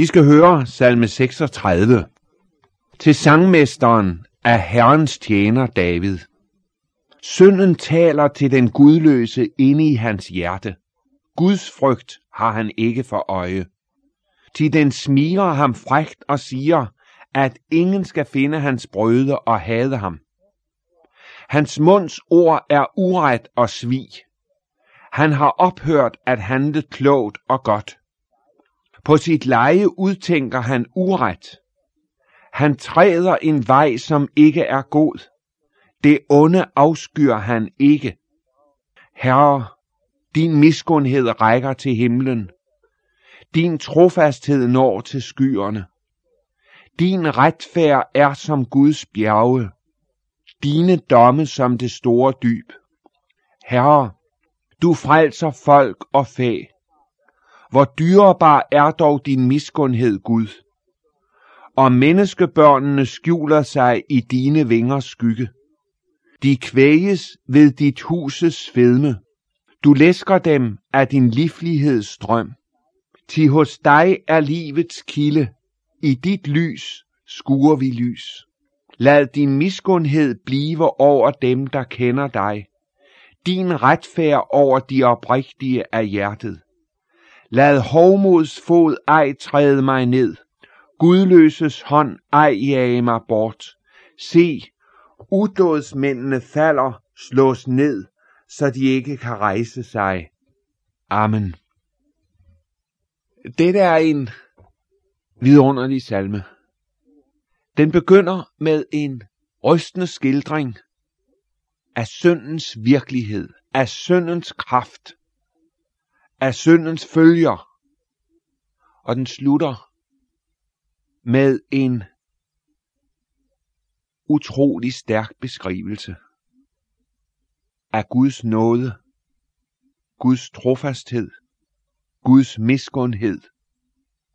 Vi skal høre salme 36 til sangmesteren af Herrens tjener David. Synden taler til den gudløse inde i hans hjerte. Guds frygt har han ikke for øje. Til den smiger ham frægt og siger, at ingen skal finde hans brøde og hade ham. Hans munds ord er uret og svig. Han har ophørt at handle klogt og godt. På sit leje udtænker han uret. Han træder en vej, som ikke er god. Det onde afskyr han ikke. Herre, din miskundhed rækker til himlen. Din trofasthed når til skyerne. Din retfærd er som Guds bjerge. Dine domme som det store dyb. Herre, du frelser folk og fæ. Hvor dyrebar er dog din miskundhed, Gud. Og menneskebørnene skjuler sig i dine vingers skygge. De kvæges ved dit huses fedme. Du læsker dem af din livligheds strøm. Til hos dig er livets kilde. I dit lys skuer vi lys. Lad din miskundhed blive over dem, der kender dig. Din retfærd over de oprigtige af hjertet. Lad hovmods fod ej træde mig ned. Gudløses hånd ej jage mig bort. Se, udådsmændene falder, slås ned, så de ikke kan rejse sig. Amen. Dette er en vidunderlig salme. Den begynder med en rystende skildring af syndens virkelighed, af syndens kraft, af syndens følger, og den slutter med en utrolig stærk beskrivelse af Guds nåde, Guds trofasthed, Guds miskundhed,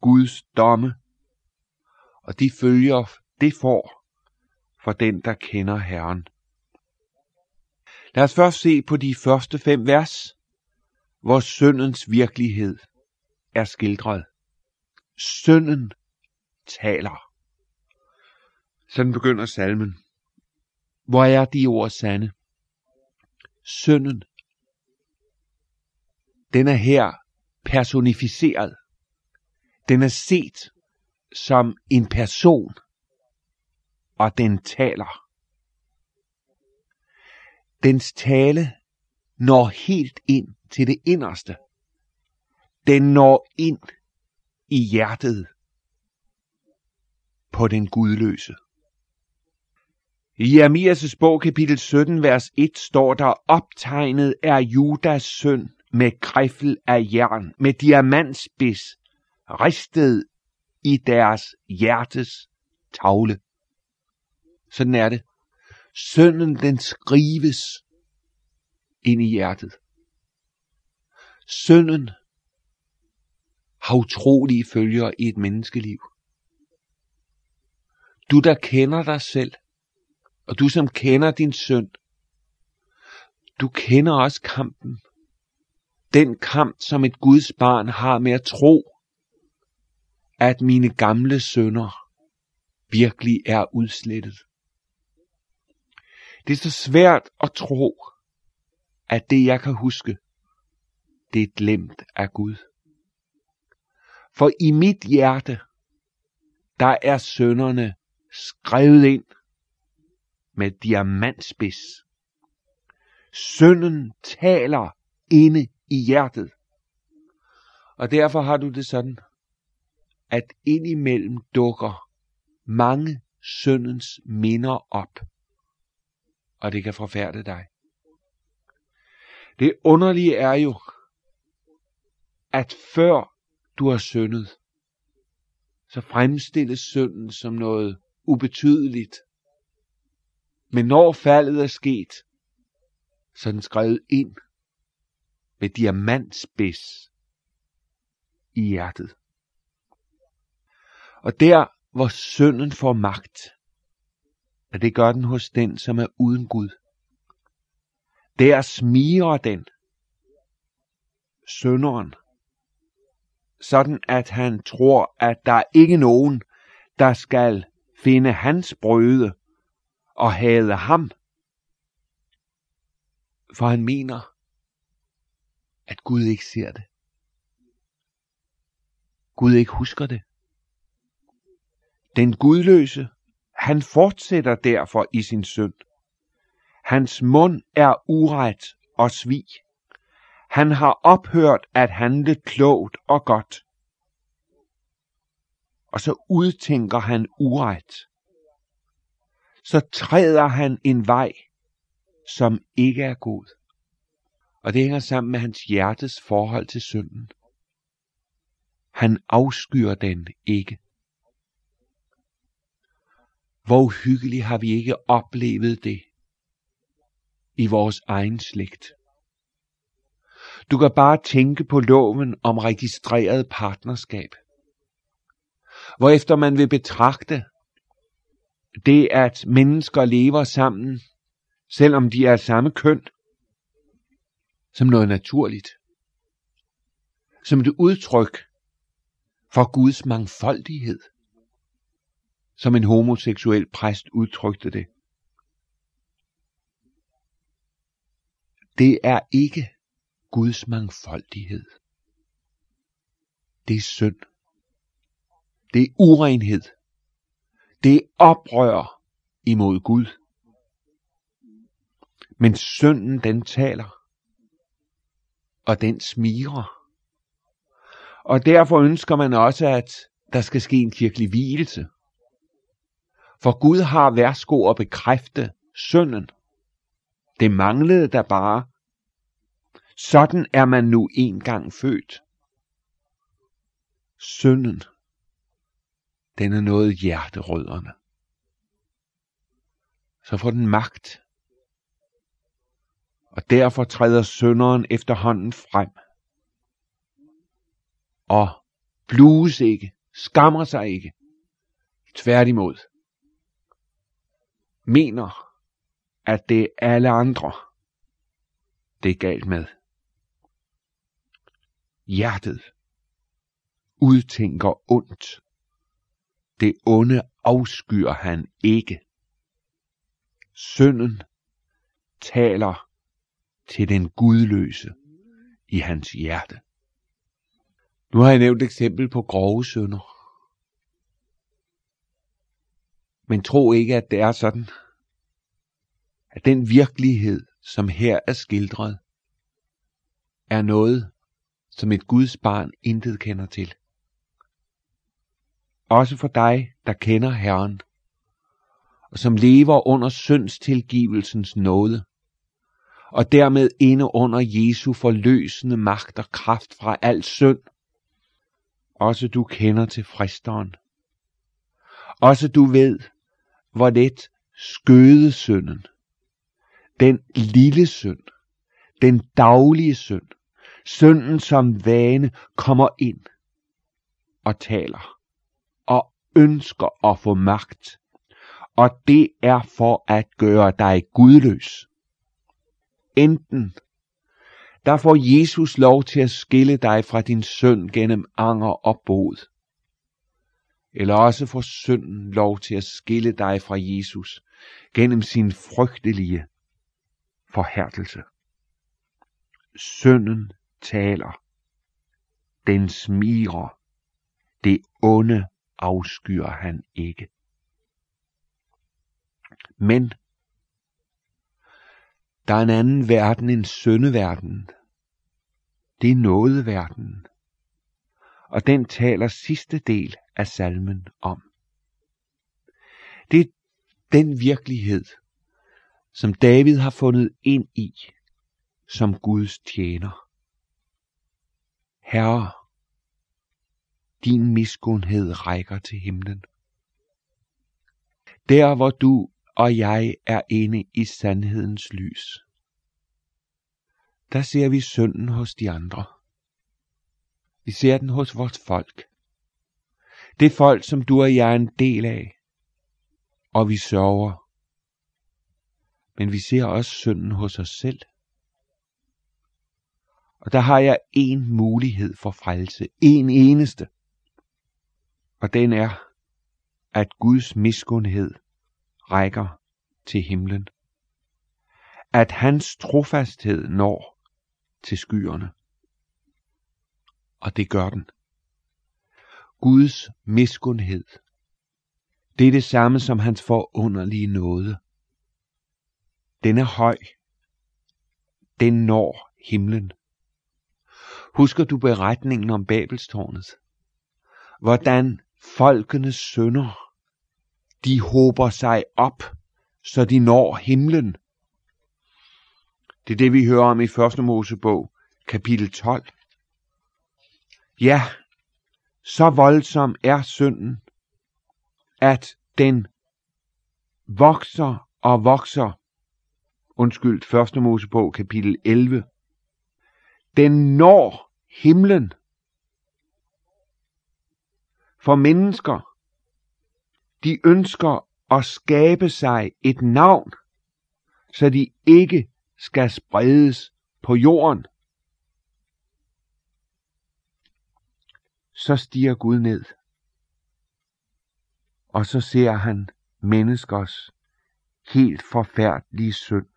Guds domme, og de følger det får for den, der kender Herren. Lad os først se på de første fem vers, hvor syndens virkelighed er skildret. Synden taler. Sådan begynder salmen. Hvor er de ord sande? Synden. Den er her personificeret. Den er set som en person, og den taler. Dens tale når helt ind til det inderste. Den når ind i hjertet på den gudløse. I Jeremias' bog kapitel 17, vers 1 står der, optegnet er Judas søn med griffel af jern, med diamantspids, ristet i deres hjertes tavle. Sådan er det. Sønnen den skrives ind i hjertet. Sønden har utrolige følger i et menneskeliv. Du der kender dig selv, og du som kender din søn, du kender også kampen. Den kamp, som et Guds barn har med at tro, at mine gamle sønder virkelig er udslettet. Det er så svært at tro, at det jeg kan huske, det er glemt af Gud. For i mit hjerte, der er sønderne skrevet ind med diamantspids. Sønnen taler inde i hjertet. Og derfor har du det sådan, at indimellem dukker mange søndens minder op. Og det kan forfærde dig. Det underlige er jo, at før du har syndet, så fremstilles synden som noget ubetydeligt. Men når faldet er sket, så er den skrevet ind med diamantspids i hjertet. Og der, hvor synden får magt, og det gør den hos den, som er uden Gud, der smiger den, synderen, sådan at han tror, at der er ikke nogen, der skal finde hans brøde og hade ham. For han mener, at Gud ikke ser det. Gud ikke husker det. Den gudløse, han fortsætter derfor i sin synd. Hans mund er uret og svig. Han har ophørt at handle klogt og godt. Og så udtænker han uret. Så træder han en vej, som ikke er god. Og det hænger sammen med hans hjertes forhold til synden. Han afskyr den ikke. Hvor hyggeligt har vi ikke oplevet det i vores egen slægt. Du kan bare tænke på loven om registreret partnerskab. Hvorefter man vil betragte det, at mennesker lever sammen, selvom de er samme køn, som noget naturligt. Som et udtryk for Guds mangfoldighed. Som en homoseksuel præst udtrykte det. Det er ikke Guds mangfoldighed. Det er synd. Det er urenhed. Det er oprør imod Gud. Men synden den taler. Og den smiger. Og derfor ønsker man også, at der skal ske en kirkelig hvilelse. For Gud har værsgo at bekræfte synden. Det manglede der bare. Sådan er man nu engang født. Synden, den er noget hjerterødderne. Så får den magt. Og derfor træder synderen efterhånden frem. Og blues ikke, skammer sig ikke. Tværtimod. Mener, at det er alle andre, det er galt med. Hjertet udtænker ondt. Det onde afskyr han ikke. Synden taler til den gudløse i hans hjerte. Nu har jeg nævnt et eksempel på grove synder. Men tro ikke, at det er sådan, at den virkelighed, som her er skildret, er noget, som et Guds barn intet kender til. Også for dig, der kender Herren, og som lever under syndstilgivelsens nåde, og dermed inde under Jesu forløsende magt og kraft fra al synd. Også du kender til fristeren. Også du ved, hvor let skøde synden, den lille synd, den daglige synd, synden som vane kommer ind og taler og ønsker at få magt. Og det er for at gøre dig gudløs. Enten der får Jesus lov til at skille dig fra din synd gennem anger og bod. Eller også får synden lov til at skille dig fra Jesus gennem sin frygtelige forhærdelse. Synden taler. Den smiger. Det onde afskyr han ikke. Men der er en anden verden end søndeverden. Det er nådeverden. Og den taler sidste del af salmen om. Det er den virkelighed, som David har fundet ind i som Guds tjener. Herre, din miskundhed rækker til himlen. Der hvor du og jeg er inde i sandhedens lys, der ser vi synden hos de andre. Vi ser den hos vores folk. Det folk, som du og jeg er en del af. Og vi sørger. Men vi ser også synden hos os selv. Og der har jeg en mulighed for frelse. En eneste. Og den er, at Guds miskundhed rækker til himlen. At hans trofasthed når til skyerne. Og det gør den. Guds miskundhed. Det er det samme som hans forunderlige nåde. Den er høj. Den når himlen. Husker du beretningen om Babelstårnet? Hvordan folkenes sønder, de håber sig op, så de når himlen. Det er det, vi hører om i 1. Mosebog, kapitel 12. Ja, så voldsom er synden, at den vokser og vokser. Undskyld, 1. Mosebog, kapitel 11. Den når himlen. For mennesker, de ønsker at skabe sig et navn, så de ikke skal spredes på jorden. Så stiger Gud ned, og så ser han menneskers helt forfærdelige synd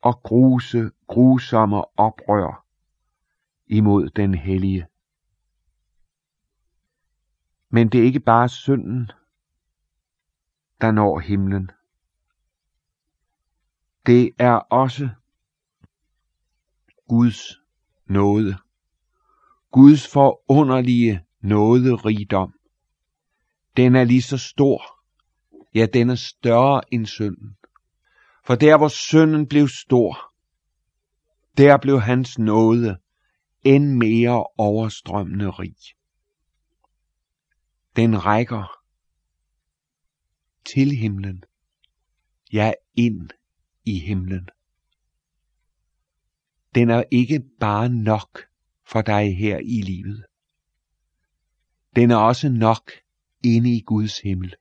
og gruse, grusomme oprør imod den hellige. Men det er ikke bare synden, der når himlen. Det er også Guds nåde. Guds forunderlige nåderigdom. Den er lige så stor. Ja, den er større end synden. For der hvor synden blev stor, der blev hans nåde end mere overstrømmende rig. Den rækker til himlen, ja ind i himlen. Den er ikke bare nok for dig her i livet. Den er også nok inde i Guds himmel.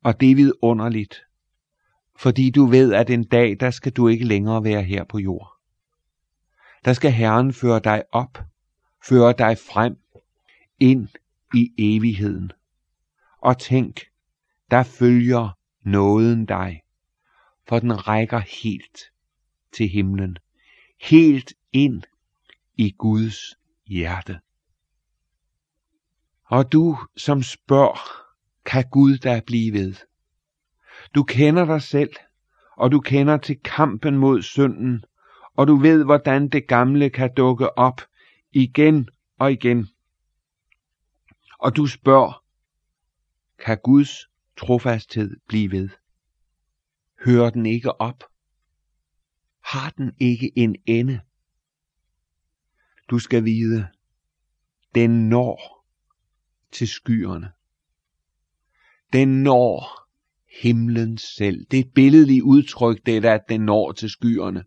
Og det er vidunderligt, fordi du ved, at en dag, der skal du ikke længere være her på jord. Der skal Herren føre dig op, føre dig frem, ind i evigheden. Og tænk, der følger nåden dig, for den rækker helt til himlen, helt ind i Guds hjerte. Og du, som spørger, kan Gud da blive ved? Du kender dig selv, og du kender til kampen mod synden, og du ved, hvordan det gamle kan dukke op igen og igen. Og du spørger, kan Guds trofasthed blive ved? Hører den ikke op? Har den ikke en ende? Du skal vide, den når til skyerne. Den når himlen selv. Det er et billedligt udtryk, det er, at den når til skyerne.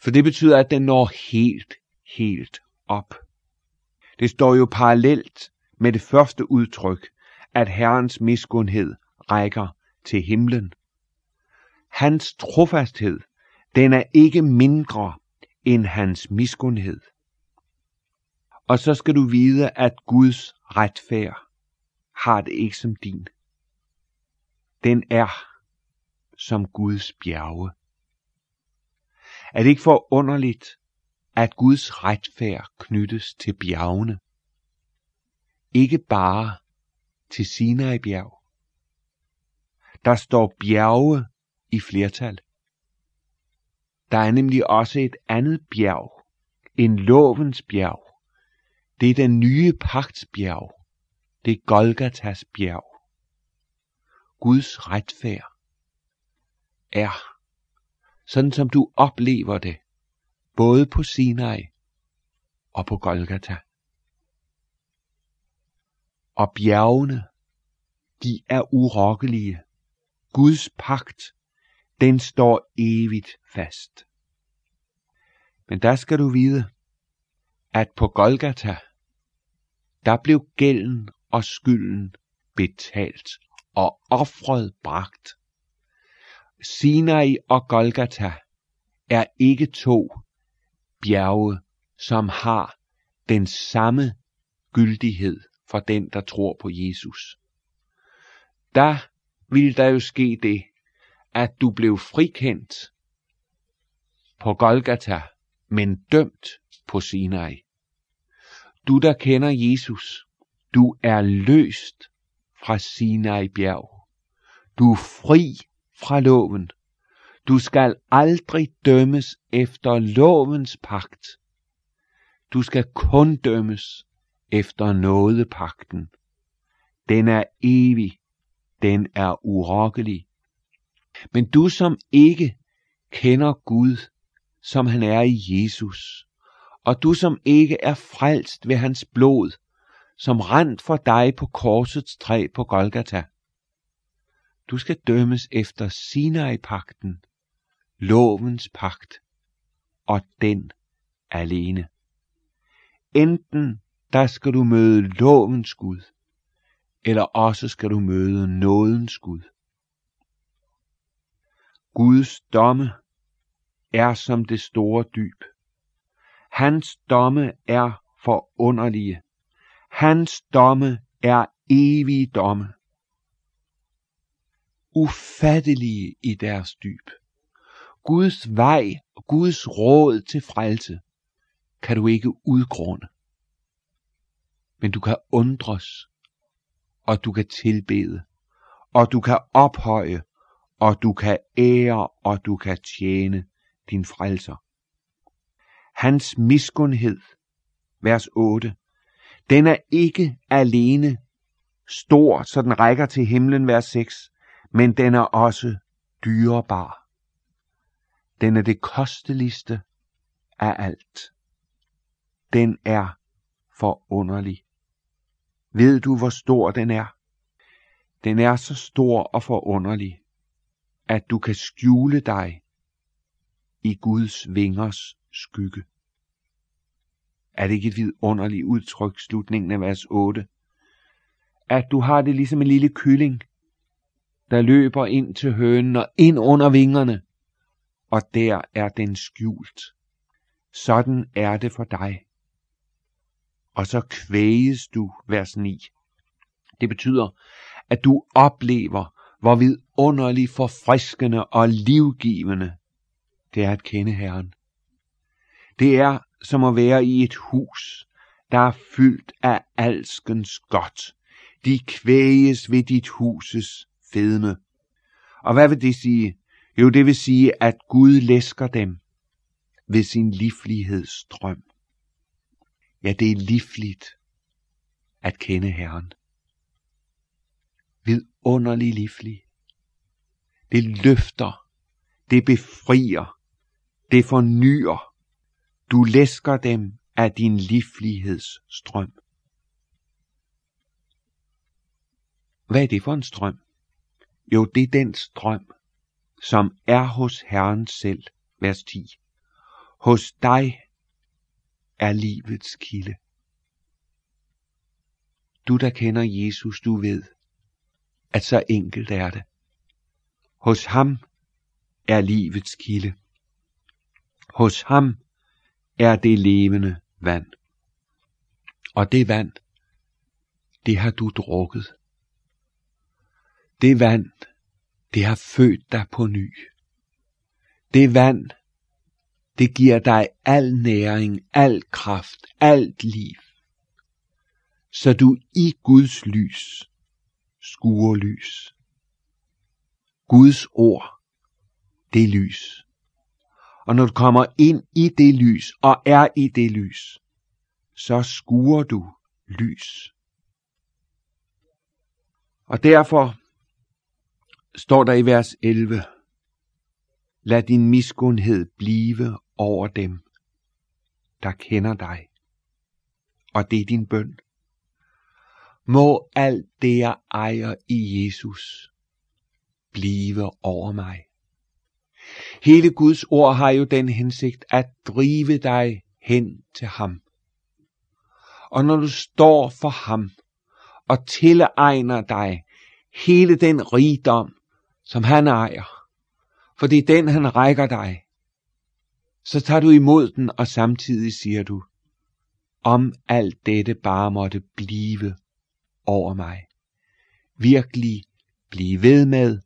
For det betyder, at den når helt, helt op. Det står jo parallelt med det første udtryk, at Herrens miskundhed rækker til himlen. Hans trofasthed, den er ikke mindre end hans miskundhed. Og så skal du vide, at Guds retfærd har det ikke som din. Den er som Guds bjerge. Er det ikke forunderligt, at Guds retfærd knyttes til bjergene? Ikke bare til Sinai bjerg. Der står bjerge i flertal. Der er nemlig også et andet bjerg, en lovens bjerg. Det er den nye pagtsbjerg. Det er Golgatas bjerg. Guds retfærd er, sådan som du oplever det, både på Sinai og på Golgata. Og bjergene, de er urokkelige. Guds pagt, den står evigt fast. Men der skal du vide, at på Golgata, der blev gælden og skylden betalt og offret bragt. Sinai og Golgata er ikke to bjerge, som har den samme gyldighed for den, der tror på Jesus. Der ville der jo ske det, at du blev frikendt på Golgata, men dømt på Sinai. Du, der kender Jesus, du er løst fra Sinai bjerg. Du er fri fra loven. Du skal aldrig dømmes efter lovens pagt. Du skal kun dømmes efter nådepagten. Den er evig. Den er urokkelig. Men du som ikke kender Gud, som han er i Jesus, og du som ikke er frelst ved hans blod, som rent for dig på korsets træ på Golgata. Du skal dømmes efter Sinai-pakten, lovens pagt, og den alene. Enten der skal du møde lovens Gud, eller også skal du møde nådens Gud. Guds domme er som det store dyb. Hans domme er forunderlige. Hans domme er evige domme. Ufattelige i deres dyb. Guds vej og Guds råd til frelse kan du ikke udgrunde. Men du kan undres, og du kan tilbede, og du kan ophøje, og du kan ære, og du kan tjene din frelser. Hans miskundhed, vers 8, den er ikke alene stor, så den rækker til himlen, vers 6, men den er også dyrebar. Den er det kosteligste af alt. Den er forunderlig. Ved du, hvor stor den er? Den er så stor og forunderlig, at du kan skjule dig i Guds vingers skygge. Er det ikke et vidunderligt udtryk, slutningen af vers 8? At du har det ligesom en lille kylling, der løber ind til hønen og ind under vingerne, og der er den skjult. Sådan er det for dig. Og så kvæges du, vers 9. Det betyder, at du oplever, hvor vidunderligt forfriskende og livgivende det er at kende Herren. Det er som at være i et hus, der er fyldt af alskens godt. De kvæges ved dit huses fedme. Og hvad vil det sige? Jo, det vil sige, at Gud læsker dem ved sin livlighedsstrøm. Ja, det er livligt at kende Herren. Vidunderlig livlig. Det løfter, det befrier, det fornyer. Du læsker dem af din livlighedsstrøm. Hvad er det for en strøm? Jo, det er den strøm, som er hos Herren selv, vers 10. Hos dig er livets kilde. Du, der kender Jesus, du ved, at så enkelt er det. Hos ham er livets kilde. Hos ham er det levende vand. Og det vand, det har du drukket. Det vand, det har født dig på ny. Det vand, det giver dig al næring, al kraft, alt liv. Så du i Guds lys skuer lys. Guds ord, det er lys. Og når du kommer ind i det lys og er i det lys, så skuer du lys. Og derfor står der i vers 11, Lad din miskundhed blive over dem, der kender dig. Og det er din bøn. Må alt det, jeg ejer i Jesus, blive over mig. Hele Guds ord har jo den hensigt at drive dig hen til ham. Og når du står for ham og tilegner dig hele den rigdom, som han ejer, for det er den, han rækker dig, så tager du imod den, og samtidig siger du, om alt dette bare måtte blive over mig. Virkelig blive ved med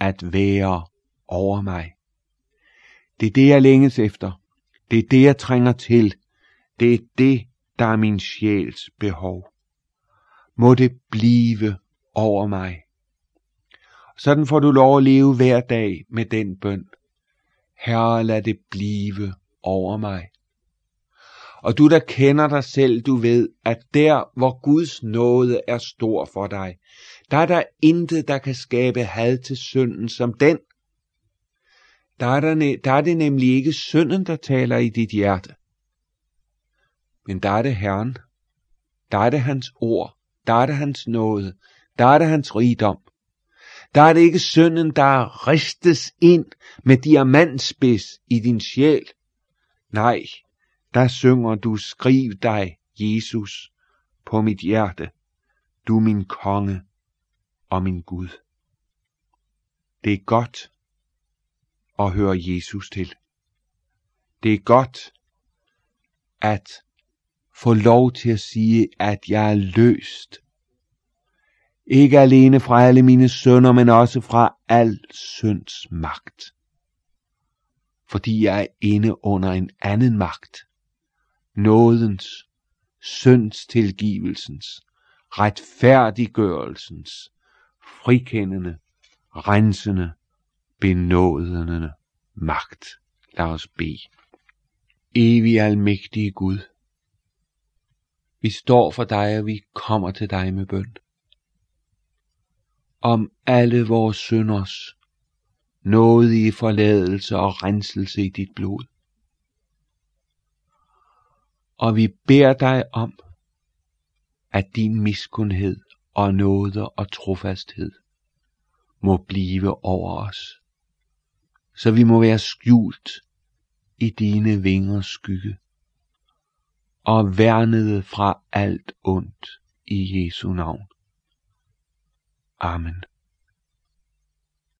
at være over mig. Det er det, jeg længes efter. Det er det, jeg trænger til. Det er det, der er min sjæls behov. Må det blive over mig. Sådan får du lov at leve hver dag med den bøn. Herre, lad det blive over mig. Og du der kender dig selv, du ved, at der hvor Guds nåde er stor for dig, der er der intet, der kan skabe had til synden som den. Der er, der, der er det nemlig ikke synden, der taler i dit hjerte. Men der er det Herren. Der er det hans ord. Der er det hans nåde. Der er det hans rigdom. Der er det ikke synden, der ristes ind med diamantspids i din sjæl. Nej, der synger du, skriv dig, Jesus, på mit hjerte, du min konge og min Gud. Det er godt og høre Jesus til. Det er godt at få lov til at sige, at jeg er løst. Ikke alene fra alle mine sønder, men også fra al synds magt. Fordi jeg er inde under en anden magt. Nådens, synds tilgivelsens, retfærdiggørelsens, frikendende, rensende, benådende magt. Lad os bede. Evig almægtige Gud, vi står for dig, og vi kommer til dig med bøn. Om alle vores synders nådige forladelse og renselse i dit blod. Og vi beder dig om, at din miskundhed og nåde og trofasthed må blive over os, så vi må være skjult i dine vingers skygge og værnede fra alt ondt i Jesu navn. Amen.